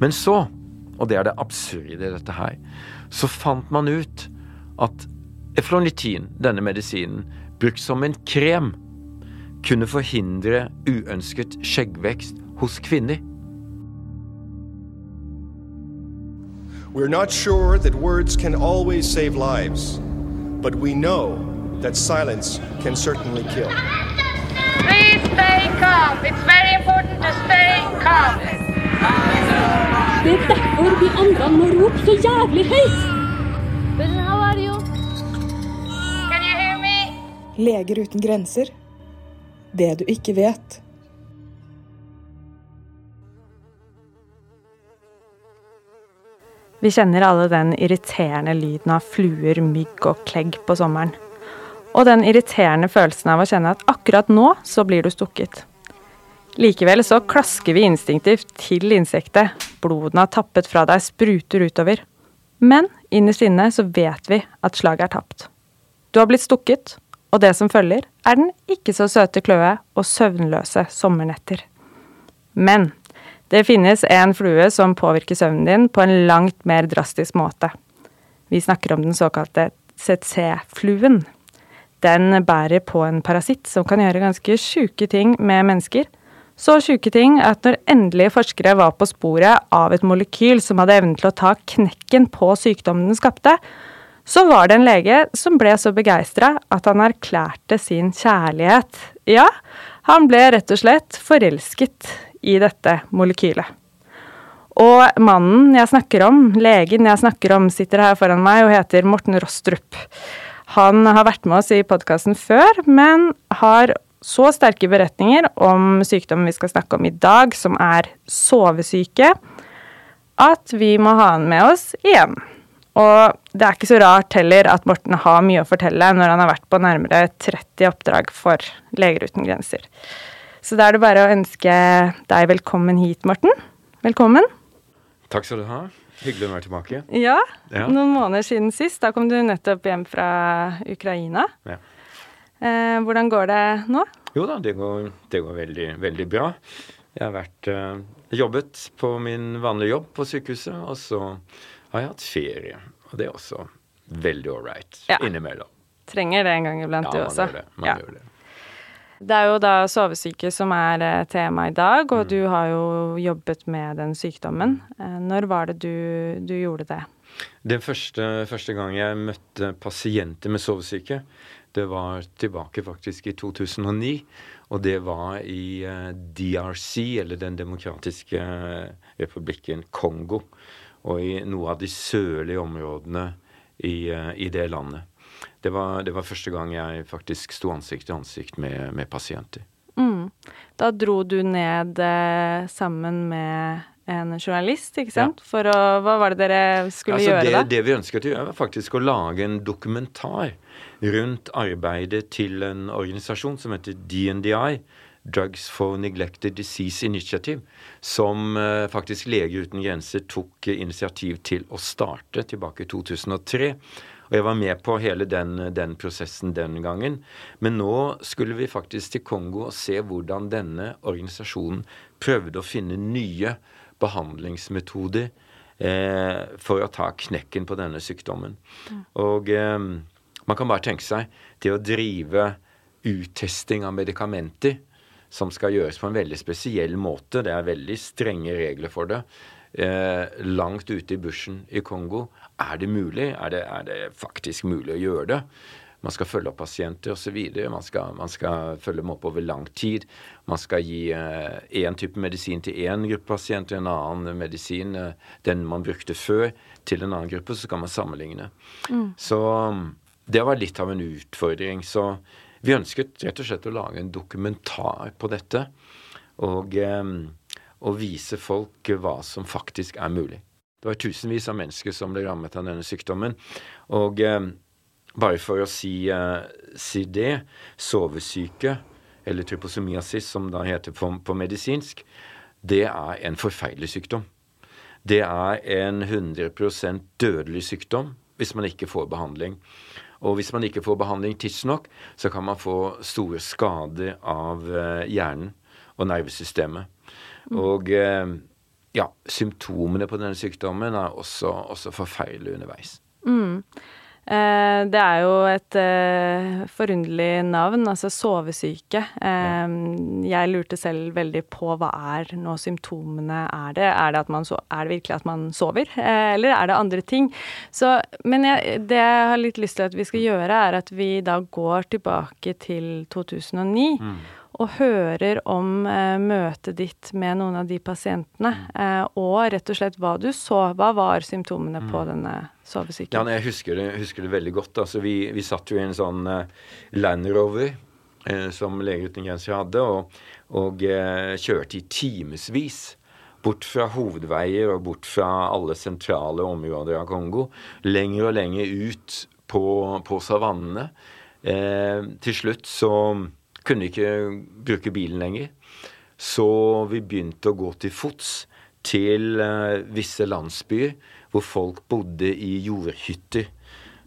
Men så, og det er det absurde i dette her, så fant man ut at eflonitin, denne medisinen, brukt som en krem, kunne forhindre uønsket skjeggvekst hos kvinner. We're not sure that words can always save lives, but we know that silence can certainly kill. Please stay calm. It's very important to stay calm. Det er derfor vi andre må rope så jævlig høyt. Leger uten grenser. Det du ikke vet. Vi kjenner alle den irriterende lyden av fluer, mygg og klegg på sommeren. Og den irriterende følelsen av å kjenne at akkurat nå så blir du stukket. Likevel så klasker vi instinktivt til insektet. Blodene har tappet fra deg, spruter utover. Men innerst inne så vet vi at slaget er tapt. Du har blitt stukket, og det som følger, er den ikke så søte kløe og søvnløse sommernetter. Men det finnes en flue som påvirker søvnen din på en langt mer drastisk måte. Vi snakker om den såkalte CC-fluen. Den bærer på en parasitt som kan gjøre ganske sjuke ting med mennesker. Så sjuke ting at når endelig forskere var på sporet av et molekyl som hadde evnen til å ta knekken på sykdommen den skapte, så var det en lege som ble så begeistra at han erklærte sin kjærlighet. Ja, han ble rett og slett forelsket i dette molekylet. Og mannen jeg snakker om, legen jeg snakker om, sitter her foran meg og heter Morten Rostrup. Han har vært med oss i podkasten før, men har så sterke beretninger om sykdommen vi skal snakke om i dag, som er sovesyke, at vi må ha han med oss igjen. Og det er ikke så rart heller at Morten har mye å fortelle når han har vært på nærmere 30 oppdrag for Leger uten grenser. Så da er det bare å ønske deg velkommen hit, Morten. Velkommen. Takk skal du ha. Hyggelig å være tilbake. Ja, Ja. noen måneder siden sist. Da kom du nettopp hjem fra Ukraina. Ja. Eh, hvordan går det nå? Jo da, det går, det går veldig, veldig bra. Jeg har vært eh, jobbet på min vanlige jobb på sykehuset, og så har jeg hatt ferie. Og det er også veldig ålreit Ja. innimellom. Trenger det en gang iblant, Ja, du også. gjør det. Man Ja. gjør det. Det er jo da sovesyke som er eh, tema i dag, Mm. og du har jo jobbet med den sykdommen. Når var det du, du gjorde det? Den første, første gang jeg møtte pasienter med sovesyke, det var tilbake faktisk i 2009. Og det var i eh, DRC, eller Den demokratiske eh, republikken Kongo. Og i noe av de sørlige områdene i, eh, i det landet. Det var, det var første gang jeg faktisk sto ansikt til ansikt med, med pasienter. Mm. Da dro du ned sammen med en journalist, ikke sant? For å Hva var det dere skulle Altså, gjøre det, da? det vi ønsket å gjøre, var faktisk å lage en dokumentar rundt arbeidet til en organisasjon som heter DNDI. Drugs for Neglected Disease Initiative, som eh, faktisk Leger uten grenser tok eh, initiativ til å starte tilbake i 2003. Og jeg var med på hele den, den prosessen den gangen. Men nå skulle vi faktisk til Kongo og se hvordan denne organisasjonen prøvde å finne nye behandlingsmetoder eh, for å ta knekken på denne sykdommen. Og eh, man kan bare tenke seg det å drive uttesting av medikamenter som skal gjøres på en veldig spesiell måte. Det er veldig strenge regler for det. Eh, langt ute i bushen i Kongo. Er det mulig? Er det, er det faktisk mulig å gjøre det? Man skal følge opp pasienter osv. Man, skal- man skal følge dem opp over lang tid. Man skal gi én type medisin til én gruppe pasienter, en annen medisin, eh, den man brukte før, til en annen gruppe. Så kan man sammenligne. Så um, det var litt av en utfordring. Så vi ønsket rett og slett å lage en dokumentar på dette. Og, um, og vise folk hva som faktisk er mulig. Det var tusenvis av mennesker som ble rammet av denne sykdommen. Og um, bare for å si, uh, si det, sovesyke, eller tryposomiasis, som da heter på, på medisinsk, det er en forferdelig sykdom. Det er en 100% dødelig sykdom hvis man ikke får behandling. Og hvis man ikke får behandling tidsnok, så kan man få store skader av eh, hjernen og nervesystemet. Og eh, ja, symptomene på denne sykdommen er også, også forferdelige underveis. Mm. Eh, det er jo et eh, forunderlig navn, altså sovesyke. Eh, jeg lurte selv veldig på hva er nå symptomene er det? Er det, at man so er det virkelig at man sover, eller er det andre ting? Så, men jeg, det jeg har litt lyst til at vi skal gjøre, er at vi da går tilbake til 2009. Mm og hører om eh, møtet ditt med noen av de pasientene, eh, og rett og slett hva du så. Hva var symptomene mm. på denne sovesyken? Ja, jeg husker det, husker det, veldig godt. Altså, vi, vi satt jo i en sånn uh, Land Rover uh, som Leger uten grenser hadde, og, og uh, kjørte i timevis. Bort fra hovedveier og bort fra alle sentrale områder av Kongo. Lenger og lenger ut på, på savannene. til slutt så kunne ikke bruke bilen lenger. Så vi begynte å gå til fots til eh, visse landsbyer hvor folk bodde i jordhytter.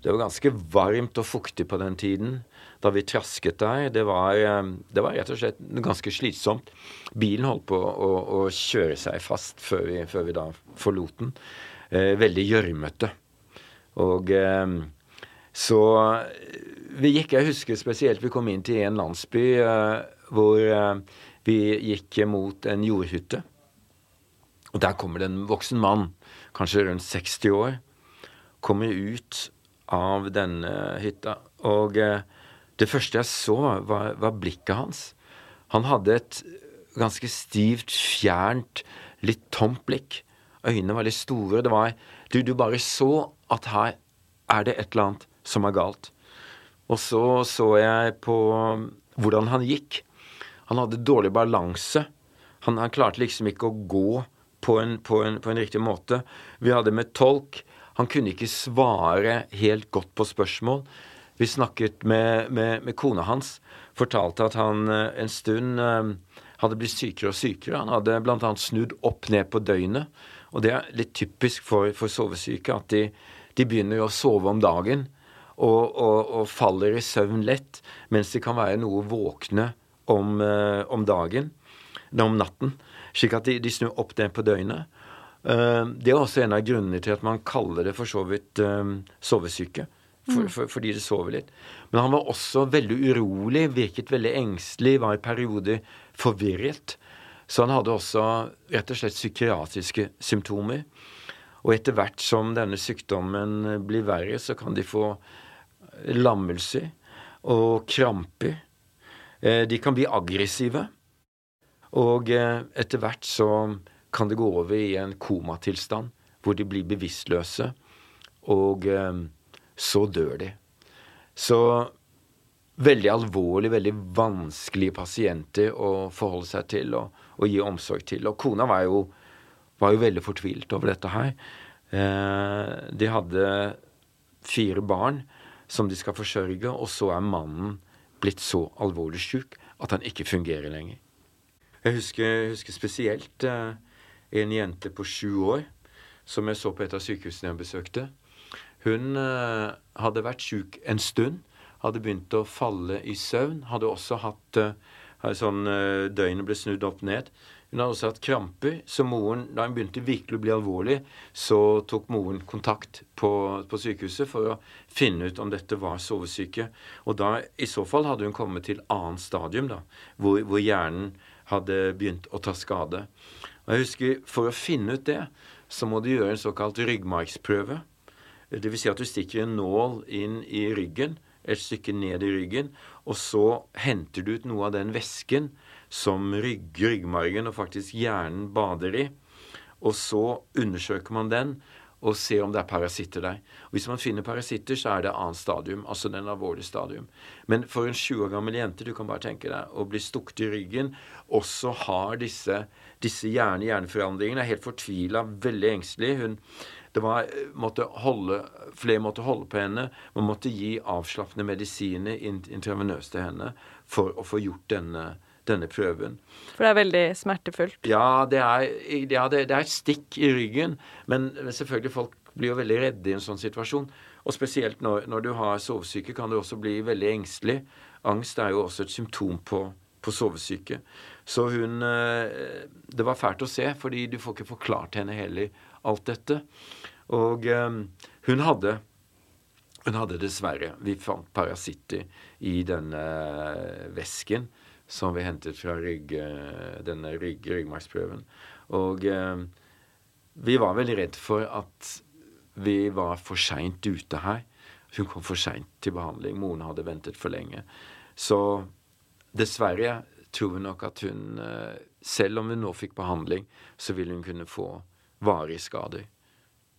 Det var ganske varmt og fuktig på den tiden da vi trasket der. Det var, uh, det var rett og slett ganske slitsomt. Bilen holdt på å, å kjøre seg fast før vi, før vi da forlot den. Eh, veldig gjørmete. Og så vi gikk, jeg husker spesielt vi kom inn til en landsby eh, hvor uh, vi gikk mot en jordhytte. Og der kommer det en voksen mann, kanskje rundt 60 år, kommer ut av denne hytta. Og uh, det første jeg så, var, var, blikket hans. Han hadde et ganske stivt, fjernt, litt tomt blikk. Øynene var litt store. Det var Du, du bare så at her er det et eller annet som er galt. Og så så jeg på hvordan han gikk. Han hadde dårlig balanse. Han, han klarte liksom ikke å gå på en, på, en, på en, riktig måte. Vi hadde med tolk. Han kunne ikke svare helt godt på spørsmål. Vi snakket med, med, med kona hans. Fortalte at han eh, en stund eh, hadde blitt sykere og sykere. Han hadde bl.a. snudd opp ned på døgnet. Og det er litt typisk for, for sovesyke at de, de begynner å sove om dagen og, og, og, faller i søvn lett, mens de kan være noe våkne om, eh, om dagen, om natten. Slik at de, de snur opp ned på døgnet. Uh, det er også en av grunnene til at man kaller det for så vidt um, sovesyke. For, mm. for, fordi det sover litt. Men han var også veldig urolig, virket veldig engstelig, var i perioder forvirret. Så han hadde også rett og slett psykiatriske symptomer. Og etter hvert som denne sykdommen blir verre, så kan de få lammelser og kramper. Eh, de kan bli aggressive. Og eh, etter hvert så kan det gå over i en komatilstand hvor de blir bevisstløse. Og eh, så dør de. Så veldig alvorlig, veldig vanskelige pasienter å forholde seg til og, og gi omsorg til. Og kona var jo, var jo veldig fortvilt over dette her. de hadde fire barn som de skal forsørge, og så er mannen blitt så alvorlig sjuk at han ikke fungerer lenger. Jeg husker, husker spesielt eh, en jente på sju år som jeg så på et av sykehusene jeg besøkte. Hun eh, hadde vært sjuk en stund, hadde begynt å falle i søvn. Hadde også hatt eh, sånn eh, Døgnet ble snudd opp ned. Hun hadde også hatt kramper, så moren, da hun begynte virkelig å bli alvorlig, så tok moren kontakt på, på, sykehuset for å finne ut om dette var sovesyke. Og da, i så fall, hadde hun kommet til annet stadium, da, hvor, hvor hjernen hadde begynt å ta skade. Og jeg husker, For å finne ut det, så må du gjøre en såkalt ryggmargsprøve. Vil si at du stikker en nål inn i ryggen, et stykke ned i ryggen, og så henter du ut noe av den væsken som rygg, ryggmargen og faktisk hjernen bader i. Og så undersøker man den og se om det er parasitter der. Og Hvis man finner parasitter, så er det annet stadium, altså den alvorlige stadium. Men for en 20 år gammel jente, du kan bare tenke deg, å bli stukket i ryggen, også har disse, disse hjerne-hjerneforandringene, er helt fortvila, veldig engstelig. Hun, det var, måtte holde, Flere måtte holde på henne. Man måtte gi avslappende medisiner intravenøst til henne for å få gjort denne denne prøven. For det er veldig smertefullt? Ja, det er, ja, det, det er et stikk i ryggen. Men selvfølgelig, folk blir jo veldig redde i en sånn situasjon. Og spesielt når, når du har sovesyke, kan du også bli veldig engstelig. Angst er jo også et symptom på, på sovesyke. Så hun eh, Det var fælt å se, fordi du får ikke forklart henne heller alt dette. Og eh, hun hadde hun hadde dessverre Vi fant parasitter i denne væsken som vi hentet fra rygg, denne rygg, ryggmargsprøven. Og eh, vi var veldig redd for at vi var for seint ute her. Hun kom for seint til behandling. Moren hadde ventet for lenge. Så dessverre tror vi nok at hun, eh, selv om hun nå fikk behandling, så vil hun kunne få varige skader.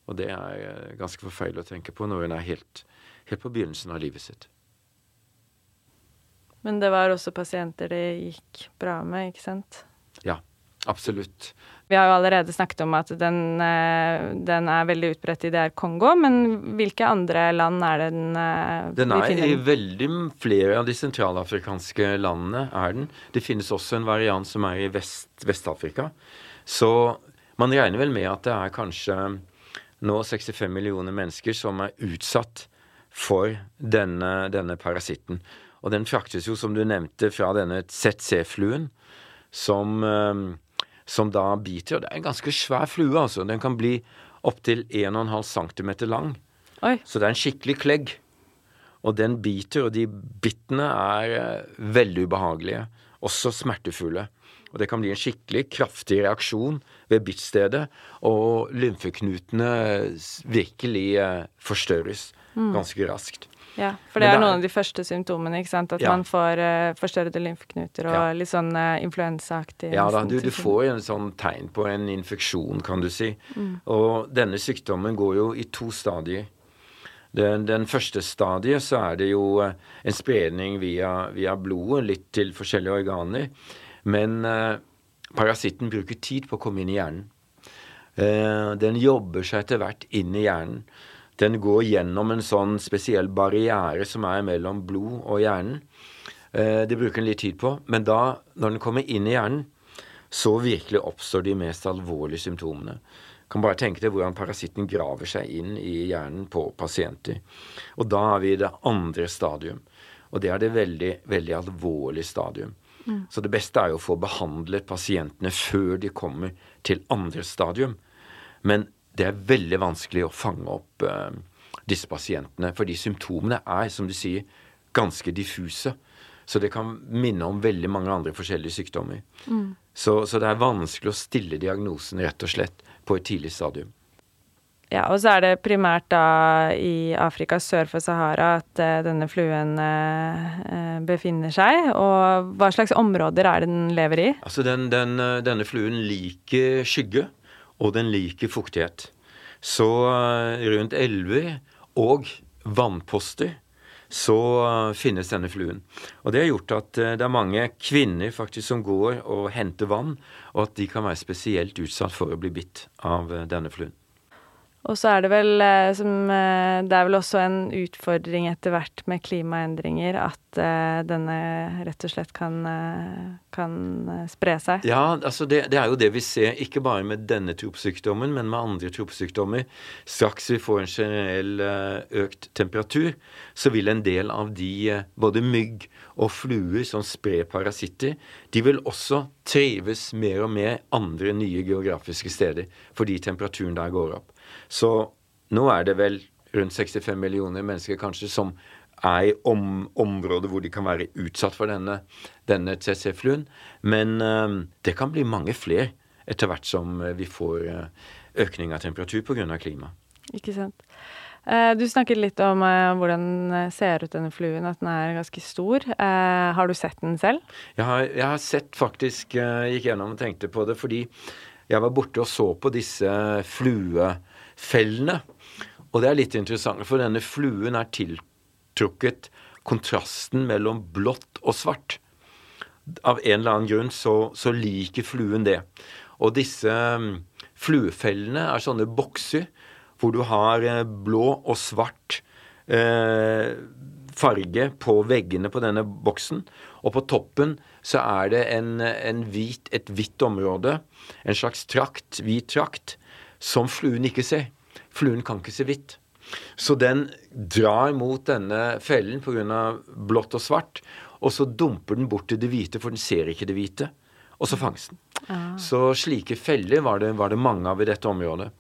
Og det er eh, ganske forferdelig å tenke på når hun er helt, helt på begynnelsen av livet sitt. Men det var også pasienter det gikk bra med, ikke sant? Ja, absolutt. Vi har jo allerede snakket om at den, eh, den er veldig utbredt i DR Kongo, men hvilke andre land er det den eh, Den er i veldig flere av de sentralafrikanske landene. er den. Det finnes også en variant som er i Vest-Afrika. Så man regner vel med at det er kanskje nå 65 millioner mennesker som er utsatt for denne, denne parasitten. Og den fraktes jo, som du nevnte, fra denne ZC-fluen, som eh, som da biter. Og det er en ganske svær flue, altså. Den kan bli opptil 1,5 cm lang. Oi. Så det er en skikkelig klegg. Og den biter, og de bittene er eh, veldig ubehagelige. Også smertefulle. Og det kan bli en skikkelig kraftig reaksjon ved bittstedet, og lymfeknutene virkelig eh, forstørres mm. ganske raskt. Ja, for det, det er, noen av de første symptomene, ikke sant? At ja. man får uh, forstørrede lymfeknuter og ja. litt sånn uh, influensaaktig Ja da, du, du, får en sånn tegn på en infeksjon, kan du si. Mm. Og denne sykdommen går jo i to stadier. Den, den første stadiet så er det jo uh, en spredning via, via, blodet, litt til forskjellige organer. Men parasitten bruker tid på å komme inn i hjernen. den jobber seg etter hvert inn i hjernen den går gjennom en sånn spesiell barriere som er mellom blod og hjernen. Eh, det bruker den litt tid på, men da, når den kommer inn i hjernen, så virkelig oppstår de mest alvorlige symptomene. Kan bare tenke deg hvordan parasitten graver seg inn i hjernen på pasienter. Og da er vi i det andre stadium. Og det er det veldig, veldig alvorlige stadium. Mm. Så det beste er jo å få behandlet pasientene før de kommer til andre stadium. Men det er veldig vanskelig å fange opp uh, disse pasientene. Fordi symptomene er, som du sier, ganske diffuse. Så det kan minne om veldig mange andre forskjellige sykdommer. Mm. Så, så, det er vanskelig å stille diagnosen rett og slett på et tidlig stadium. Ja, og så er det primært da i Afrika sør for Sahara at uh, denne fluen uh, befinner seg. Og hva slags områder er det den lever i? Altså den, den, Denne fluen liker skygge og den liker fuktighet. Så eh, rundt elver og vannposter så eh, finnes denne fluen. Og det har gjort at eh, det er mange kvinner faktisk som går og henter vann, og at de kan være spesielt utsatt for å bli bitt av denne fluen. Og så er det vel eh, som eh, Det er vel også en utfordring etter hvert med klimaendringer at eh, denne rett og slett kan, kan spre seg? Ja, altså det, det, er jo det vi ser, ikke bare med denne tropesykdommen, men med andre tropesykdommer. Straks vi får en generell økt temperatur, så vil en del av de, både mygg og fluer som sprer parasitter, de vil også trives mer og mer andre nye geografiske steder fordi temperaturen der går opp. Så nå er det vel rundt 65 millioner mennesker kanskje som er i om, områder hvor de kan være utsatt for denne, denne CC-fluen. Men uh, det kan bli mange flere etter hvert som vi får uh, økning av temperatur pga. klima. Ikke sant. Du snakket litt om hvordan den ser ut, denne fluen, at den er ganske stor. har du sett den selv? Jeg har, jeg har sett faktisk, gikk gjennom og tenkte på det, fordi jeg var borte og så på disse flue fellene. Og det er litt interessant, for denne fluen er tiltrukket kontrasten mellom blått og svart. Av en eller annen grunn så, så liker fluen det. Og disse um, fluefellene er sånne bokser hvor du har eh, blå og svart eh, farge på veggene på denne boksen. Og på toppen så er det en, en hvit, et hvitt område, en slags trakt, hvit trakt, som fluen ikke ser. Fluen kan ikke se hvitt. Så den drar mot denne fellen pga. blått og svart. og så dumper den bort til det hvite, for den ser ikke det hvite. Og så fanges den. Så slike feller var det, var det mange av i dette området.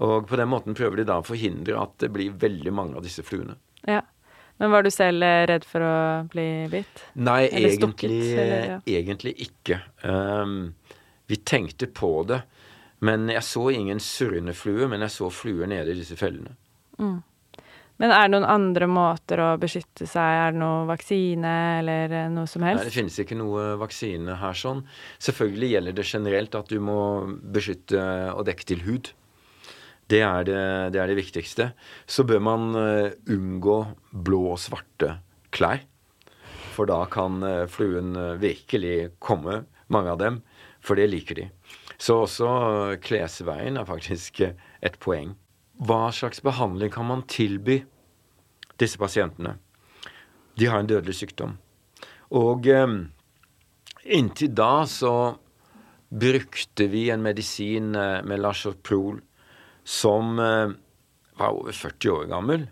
Og på den måten prøver de da å forhindre at det blir veldig mange av disse fluene. Ja. Men var du selv eh, redd for å bli bitt? Nei, Eller stukket, egentlig, eller, ja. egentlig ikke. Um, vi tenkte på det. Men jeg så ingen surrende flue, men jeg så fluer nede i disse fellene. Men er det noen andre måter å beskytte seg? Er det noe vaksine eller eh, noe som helst? Nei, det finnes ikke noe vaksine her sånn. Selvfølgelig gjelder det generelt at du må beskytte og dekke til hud. Det er det, det, er det viktigste. Så bør man eh, unngå blå og svarte klær. For da kan eh, fluen virkelig komme, mange av dem. For det liker de. Så også eh, klesveien er faktisk eh, et poeng. Hva slags behandling kan man tilby disse pasientene? De har en dødelig sykdom. Og eh, inntil da så brukte vi en medisin eh, med Lachoprol som eh, var over 40 år gammel.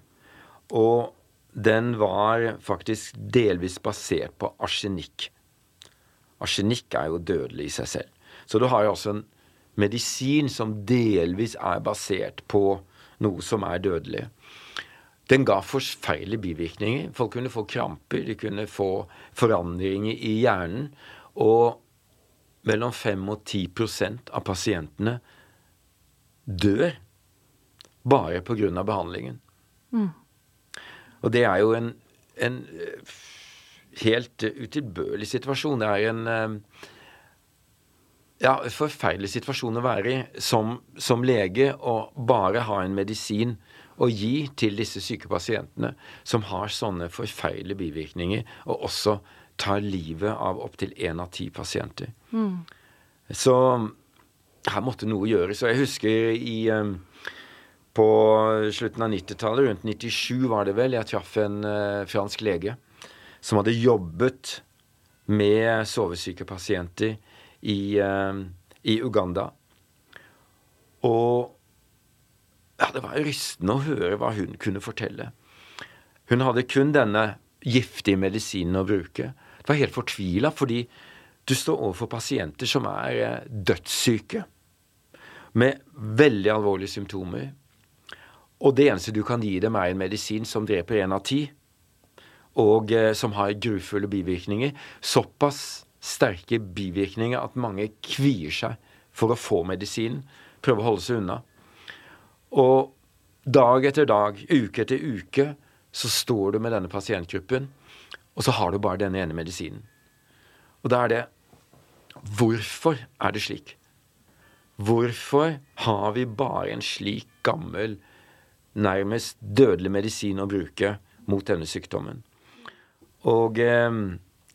Og den var faktisk delvis basert på arsenikk. Arsenikk er jo dødelig i seg selv. Så du har jo også en medisin som delvis er basert på noe som er dødelig. Den ga forferdelige bivirkninger. Folk kunne få kramper, de kunne få forandringer i hjernen. Og mellom 5 og 10% av pasientene dør bare pga. behandlingen. Og det er jo en, en eh, helt utilbørlig situasjon. Det er en eh, ja, forferdelig situasjon å være i som, som lege og bare ha en medisin å gi til disse syke pasientene som har sånne forferdelige bivirkninger, og også tar livet av opptil én av ti pasienter. Så her måtte noe gjøres. Og jeg husker i eh, På slutten av 90-tallet, rundt 97 var det vel, jeg traff en eh, fransk lege som hadde jobbet med sovesyke pasienter i, eh, i Uganda. Og ja, det var rystende å høre hva hun kunne fortelle. Hun hadde kun denne giftige medisinen å bruke. Det var helt fortvila, fordi du står overfor pasienter som er eh, dødssyke. Med veldig alvorlige symptomer. Og det eneste du kan gi dem, er en medisin som dreper én av ti. Og eh, som har grufulle bivirkninger. Såpass sterke bivirkninger at mange kvier seg for å få medisinen. Prøver å holde seg unna. Og dag etter dag, uke etter uke, så står du med denne pasientgruppen, og så har du bare denne ene medisinen. Og da er det Hvorfor er det slik? Hvorfor har vi bare en slik gammel, nærmest dødelig medisin å bruke mot denne sykdommen? Og eh,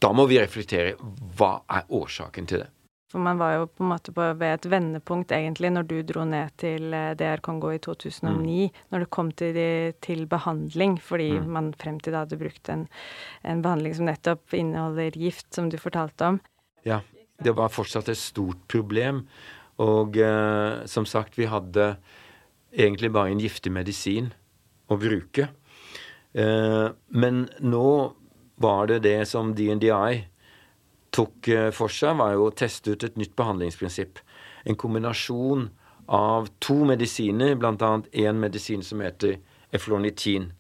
da må vi reflektere. Hva er årsaken til det? For man var jo på en måte på, ved et vendepunkt, egentlig, når du dro ned til eh, DR Kongo i 2009. Når det kom til, til behandling, fordi man frem til da hadde brukt en, en behandling som nettopp inneholder gift, som du fortalte om. Ja, det var fortsatt et stort problem. Og eh, som sagt, vi hadde egentlig bare en giftig medisin å bruke. Eh, men nå var det det som DNDI tok eh, for seg, var jo å teste ut et nytt behandlingsprinsipp. En kombinasjon av to medisiner, bl.a. én medisin som heter eflornitin.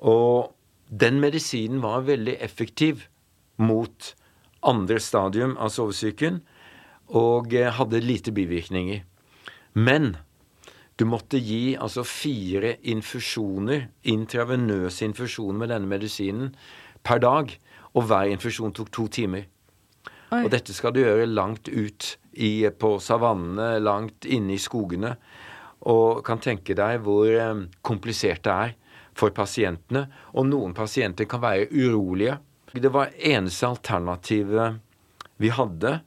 Og den medisinen var veldig effektiv mot andre stadium av sovesyken og eh, hadde lite bivirkninger. Men du måtte gi altså fire infusjoner, intravenøse infusjoner med denne medisinen per dag. Og hver infusjon tok to timer. Oi. Og dette skal du gjøre langt ut i, på savannene, langt inne i skogene. Og kan tenke deg hvor eh, komplisert det er for pasientene. Og noen pasienter kan være urolige. Det var eneste alternativet vi hadde,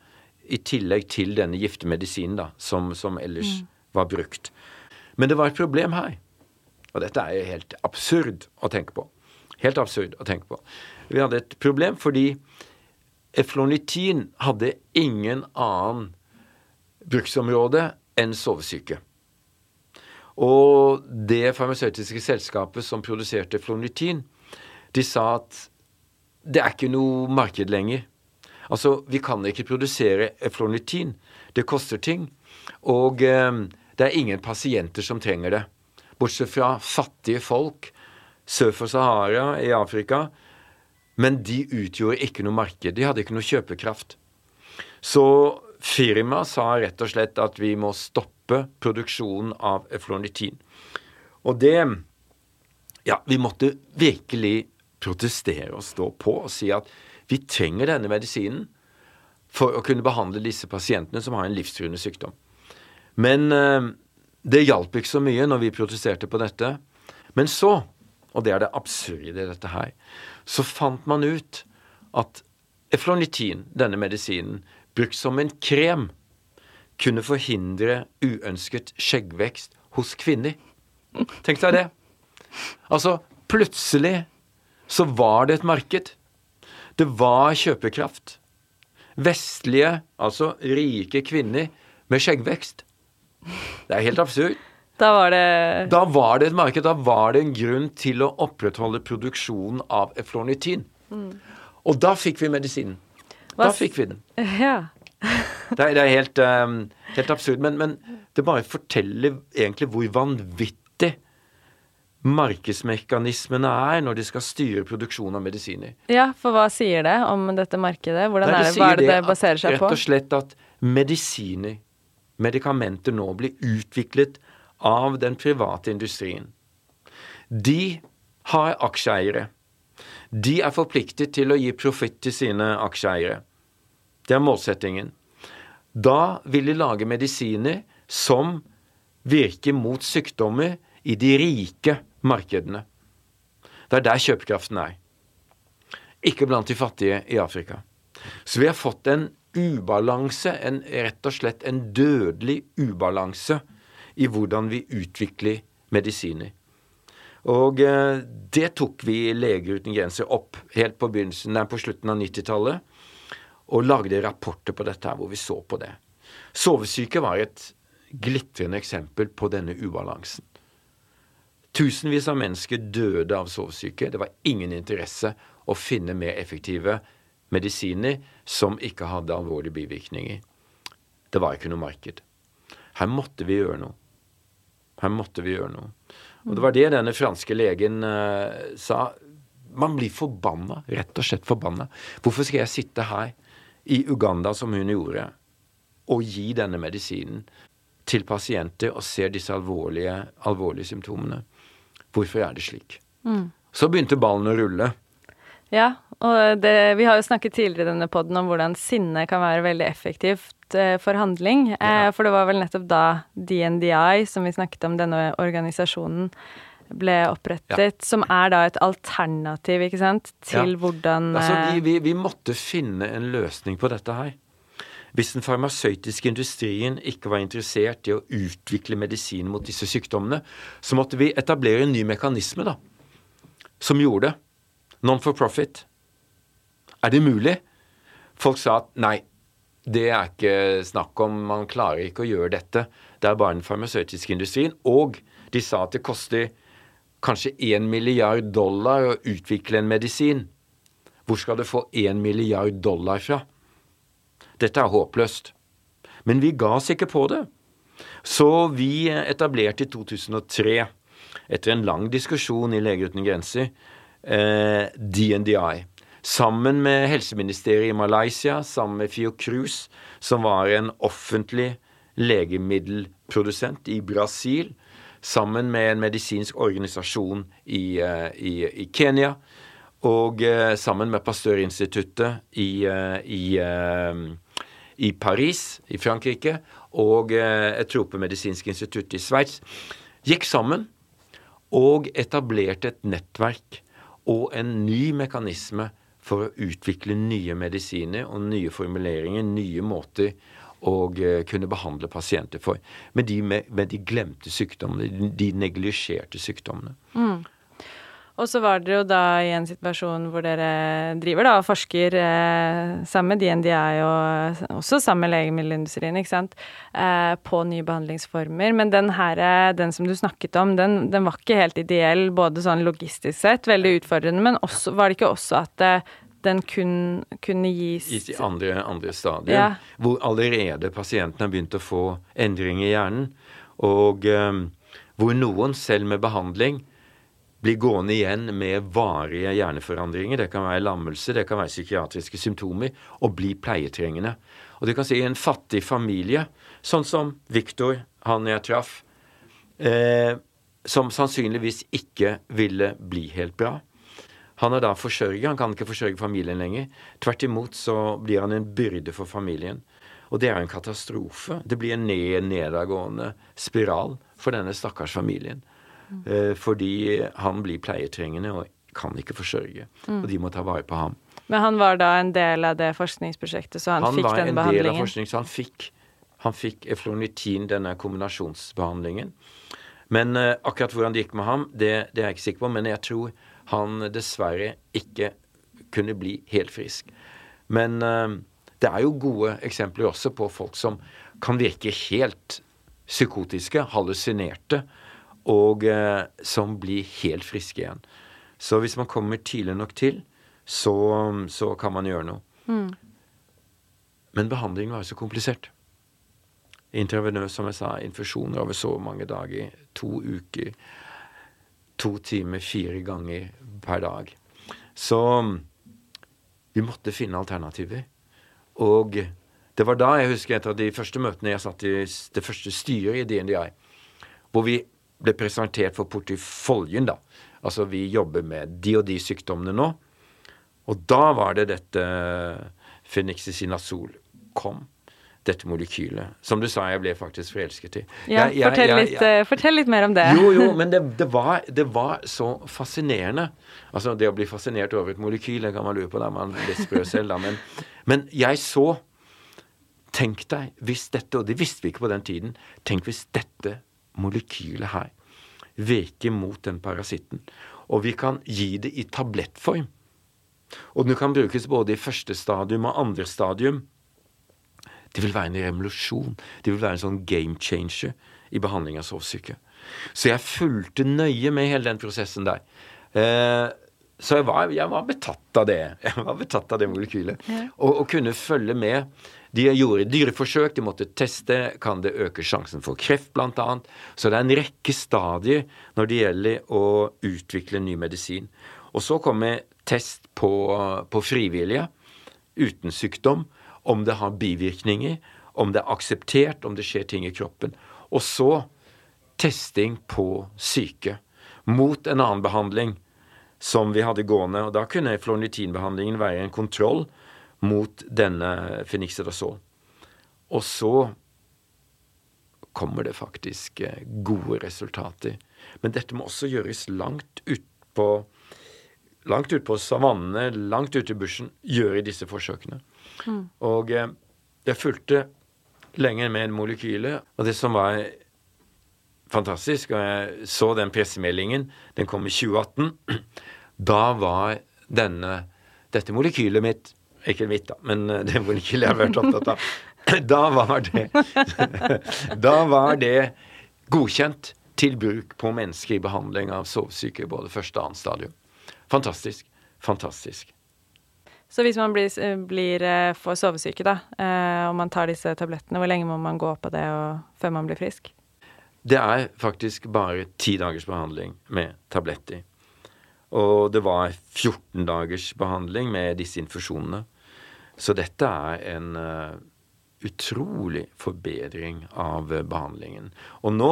i tillegg til denne giftemedisinen da, som, som ellers var brukt. Men det var et problem her. Og dette er jo helt absurd å tenke på. Helt absurd å tenke på. Vi hadde et problem fordi eflonitin hadde ingen annen bruksområde enn sovesyke. Og det farmasøytiske selskapet som produserte eflonitin, de sa at det er ikke noe marked lenger. Altså, vi kan ikke produsere eflonitin. Det koster ting. Og eh, det er ingen pasienter som trenger det. Bortsett fra fattige folk sør for Sahara i Afrika. Men de utgjorde ikke noe marked. De hadde ikke noe kjøpekraft. Så firmaet sa rett og slett at vi må stoppe produksjonen av eflornitin. Og det Ja, vi måtte virkelig protestere og stå på og si at vi trenger denne medisinen for å kunne behandle disse pasientene som har en livstruende sykdom. Men eh, det hjalp ikke så mye når vi protesterte på dette. Men så, og det er det absurde i dette her, så fant man ut at eflonitin, denne medisinen, brukt som en krem, kunne forhindre uønsket skjeggvekst hos kvinner. Tenk deg det. Altså, plutselig så var det et marked. Det var kjøpekraft. Vestlige, altså rike kvinner med skjeggvekst. Det er helt absurd. Da var det Da var det et marked. Da var det en grunn til å opprettholde produksjonen av eflornitin. Og da fikk vi medisinen. Hva Da fikk vi den. Ja. Det er, det er helt, um, helt absurd. Men, men det bare forteller egentlig hvor vanvittig markedsmekanismene er når de skal styre produksjonen av medisiner. ja, for hva sier det om dette markedet? Hvordan Nei, er det, hva er det det baserer seg på? Rett og slett at medisiner, medikamenter nå blir utviklet av den private industrien. De har aksjeeiere. De er forpliktet til å gi profitt til sine aksjeeiere. Det er målsettingen. Da vil de lage medisiner som virker mot sykdommer i de rike markedene. Det er der kjøpekraften er. Ikke blant de fattige i Afrika. Så vi har fått en ubalanse, en, rett og slett en dødelig ubalanse i hvordan vi utvikler medisiner. Og eh, det tok vi Leger uten grenser opp helt på begynnelsen, nei, på slutten av 90-tallet, og lagde rapporter på dette her hvor vi så på det. Sovesyke var et glitrende eksempel på denne ubalansen. Tusenvis av mennesker døde av sovesyke. Det var ingen interesse å finne mer effektive medisiner som ikke hadde alvorlige bivirkninger. Det var ikke noe marked. Her måtte vi gjøre noe. Her måtte vi gjøre noe. Og det var det denne franske legen uh, sa. Man blir forbanna, rett og slett forbanna. Hvorfor skal jeg sitte her i Uganda, som hun gjorde, og gi denne medisinen til pasienter og ser disse alvorlige, alvorlige symptomene? Hvorfor er det slik? Så begynte ballen å rulle. Ja, og det, vi har jo snakket tidligere i denne poden om hvordan sinne kan være veldig effektivt eh, for handling. Ja. for det var vel nettopp da DNDI, som vi snakket om, denne organisasjonen, ble opprettet. Som er da et alternativ, ikke sant, til Ja. hvordan Altså, eh, vi, vi, vi måtte finne en løsning på dette her. Hvis den farmasøytiske industrien ikke var interessert i å utvikle medisin mot disse sykdommene, så måtte vi etablere en ny mekanisme, da, som gjorde det. Non for profit. Er det mulig? Folk sa at nei, det er ikke snakk om, man klarer ikke å gjøre dette. Det er bare den farmasøytiske industrien. Og de sa at det koster kanskje 1 milliard dollar å utvikle en medisin. Hvor skal du få 1 milliard dollar fra? Dette er håpløst. Men vi ga oss ikke på det. Så vi etablerte i 2003, etter en lang diskusjon i Leger uten grenser, eh, DNDI. Sammen med helseministeriet i Malaysia, sammen med Fiocruz, som var en offentlig legemiddelprodusent i Brasil, sammen med en medisinsk organisasjon i, eh, i, i Kenya, og eh, sammen med Pasteurinstituttet i, eh, i, i Paris i Frankrike og et tropemedisinsk institutt i Sveits, gikk sammen og etablerte et nettverk og en ny mekanisme for å utvikle nye medisiner og nye formuleringer, nye måter å eh, kunne behandle pasienter for. Med de, med, med de glemte sykdommene, de, neglisjerte sykdommene. Og så var dere jo da i en situasjon hvor dere driver da og forsker eh, sammen med DNDI og også sammen med legemiddelindustrien, ikke sant, eh, på nye behandlingsformer. Men den her, eh, den som du snakket om, den, den var ikke helt ideell, både sånn logistisk sett, veldig utfordrende, men også, var det ikke også at eh, den kun kunne gis i andre, andre stadier. Ja. Hvor allerede pasienten har begynt å få endringer i hjernen. Og eh, hvor noen, selv med behandling, blir gående igjen med varige hjerneforandringer. Det kan være lammelse, det kan være psykiatriske symptomer, og bli pleietrengende. Og det kan si en fattig familie, sånn som Viktor, han jeg traff, eh, som sannsynligvis ikke ville bli helt bra. Han er da forsørger, han kan ikke forsørge familien lenger. Tvert imot så blir han en byrde for familien. Og det er en katastrofe. Det blir en ned, nedadgående spiral for denne stakkars familien. Eh, fordi han blir pleietrengende og kan ikke forsørge. Og de må ta vare på ham. Men han var da en del av det forskningsprosjektet, så han, Han fikk var en del av behandlingen? forskningen, så han fikk, han fikk eflornitin, denne kombinasjonsbehandlingen. Men eh, akkurat hvordan det gikk med ham, det, det er jeg ikke sikker på. Men jeg tror han dessverre ikke kunne bli helt frisk. Men eh, det er jo gode eksempler også på folk som kan virke helt psykotiske, hallusinerte, og eh, som blir helt friske igjen. Så hvis man kommer tidlig nok til, så, så kan man gjøre noe. Men behandlingen var jo så komplisert. Intravenøs, som jeg sa, infusjoner over så mange dager. To uker. To timer fire ganger per dag. Så vi måtte finne alternativer. Og det var da jeg husker et av de første møtene jeg satt i det første styret i DNDI, hvor vi ble presentert for porteføljen, da. Altså vi jobber med de og de sykdommene nå. Og da var det dette fenixicillazol kom. Dette molekylet. Som du sa, jeg ble faktisk forelsket i. Ja, Jeg- jeg- fortell, jeg- litt, eh, fortell litt mer om det. jo, jo, men det, det, var, det var så fascinerende. Altså, det å bli fascinert over et molekyl, det kan man lure på da man er litt sprø selv, da. Men, men jeg så Tenk deg hvis dette, og det visste vi ikke på den tiden, tenk hvis dette molekylet her veke mot den parasitten. Og vi kan gi det i tablettform. Og det kan brukes både i første stadium og andre stadium. Det vil være en revolusjon. Det vil være en sånn game changer i behandling av sovsyke. Så jeg fulgte nøye med hele den prosessen der. Eh, så jeg var, jeg var betatt av det. Jeg var betatt av det molekylet. Og, og kunne følge med. De gjorde dyreforsøk, de måtte teste. Kan det øke sjansen for kreft, annet? Så det er en rekke stadier når det gjelder å utvikle ny medisin. Og så kommer test på, på frivillige uten sykdom, om det har bivirkninger, om det er akseptert, om det skjer ting i kroppen. Og så testing på syke mot en annen behandling som vi hadde gående. Og da kunne flornitinbehandlingen være en kontroll mot denne fenixidazol. Og så kommer det faktisk eh, gode resultater. Men dette må også gjøres langt utpå langt ut på savannene, langt ute i bushen, gjøre disse forsøkene. Og eh, jeg fulgte lenge med molekylet, og det som var fantastisk, og jeg så den pressemeldingen, den kom i 2018, da var denne, dette molekylet mitt, ikke mitt da, men eh, det hvor jeg har vært opptatt av, da var det, da var det godkjent til bruk på mennesker i behandling av sovesyke, både første og annet stadium. Fantastisk. Fantastisk. Så hvis man blir, eh, blir for sovesyke, da, eh, og man tar disse tablettene, hvor lenge må man gå på det før man blir frisk? Det er faktisk bare ti dagers behandling med tabletter. Og det var 14 dagers behandling med disse infusjonene. Så dette er en eh, utrolig forbedring av eh, behandlingen. Og nå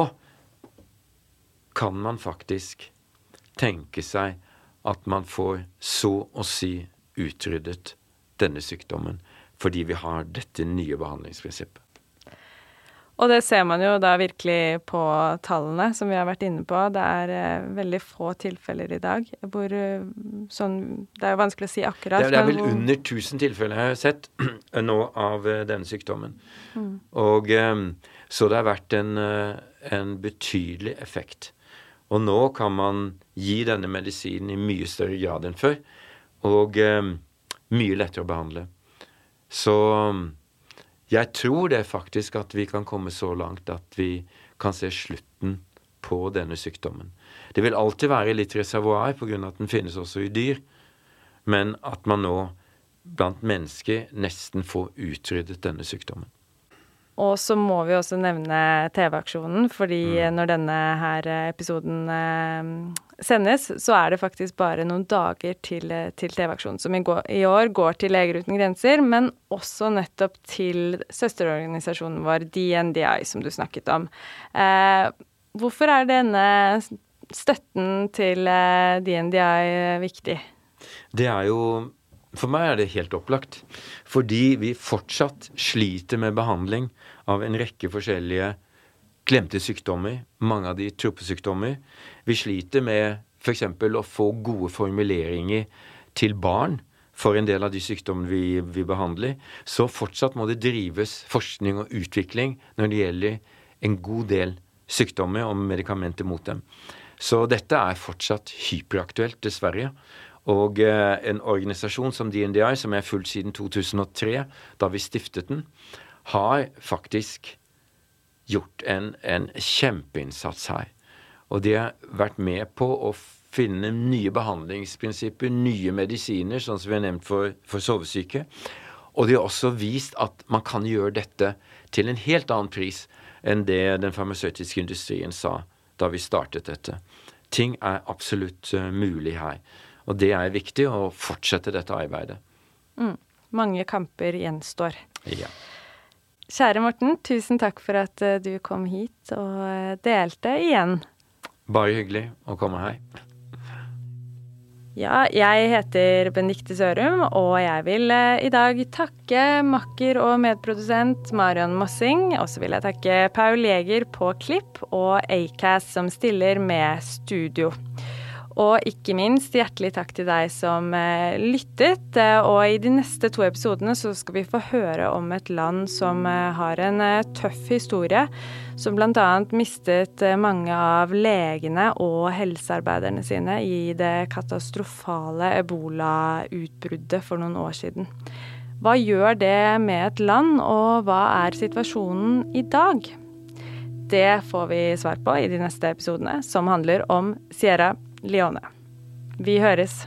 kan man faktisk tenke seg at man får så å si utryddet denne sykdommen fordi vi har dette nye behandlingsprinsippet. Og det ser man jo da virkelig på tallene, som vi har vært inne på. Det er eh, veldig få tilfeller i dag hvor uh, sånn Det er jo vanskelig å si akkurat. Det er, det er vel hvor- under 1000 tilfeller jeg har sett nå av uh, denne sykdommen. Og um, Så det har vært en, uh, en betydelig effekt. Og nå kan man gi denne medisinen i mye større grad enn før. Og um, mye lettere å behandle. Så jeg tror det faktisk at vi kan komme så langt at vi kan se slutten på denne sykdommen. Det vil alltid være litt reservoar pga. at den finnes også i dyr. Men at man nå blant mennesker nesten får utryddet denne sykdommen. Og så må vi også nevne TV-aksjonen, fordi Mm. når denne her episoden eh, sendes, så er det faktisk bare noen dager til, eh, til TV-aksjonen, som i, går, i år går til Leger uten grenser, men også nettopp til søsterorganisasjonen vår, DNDI, som du snakket om. Eh, hvorfor er denne støtten til eh, DNDI viktig? Det er jo For meg er det helt opplagt. Fordi vi fortsatt sliter med behandling av en rekke forskjellige glemte sykdommer. Mange av de tropesykdommer. Vi sliter med f.eks. å få gode formuleringer til barn for en del av de sykdommene vi, vi behandler. Så fortsatt må det drives forskning og utvikling når det gjelder en god del sykdommer og medikamenter mot dem. Så dette er fortsatt hyperaktuelt, dessverre. Og eh, en organisasjon som DNDI, som er fulgt siden 2003, da vi stiftet den, har faktisk gjort en, en kjempeinnsats her. Og de har vært med på å finne nye behandlingsprinsipper, nye medisiner, sånn som vi har nevnt for, for sovesyke. Og de har også vist at man kan gjøre dette til en helt annen pris enn det den farmasøytiske industrien sa da vi startet dette. Ting er absolutt uh, mulig her. Og det er viktig å fortsette dette arbeidet. Mm. Mange kamper gjenstår. Ja. Kjære Morten, tusen takk for at eh, du kom hit og eh, delte igjen. Bare hyggelig å komme her. Ja, jeg heter Benedicte Sørum, og jeg vil eh, i dag takke makker og medprodusent Marion Mossing. Og så vil jeg takke Paul Jeger på klipp og Acast som stiller med studio. Og ikke minst hjertelig takk til deg som eh, lyttet. Eh, og i de neste to episodene så skal vi få høre om et land som eh, har en tøff historie. Som bl.a. mistet mange av legene og helsearbeiderne sine i det katastrofale ebolautbruddet for noen år siden. Hva gjør det med et land, og hva er situasjonen i dag? Det får vi svar på i de neste episodene, som handler om Sierra Leone. Vi høres.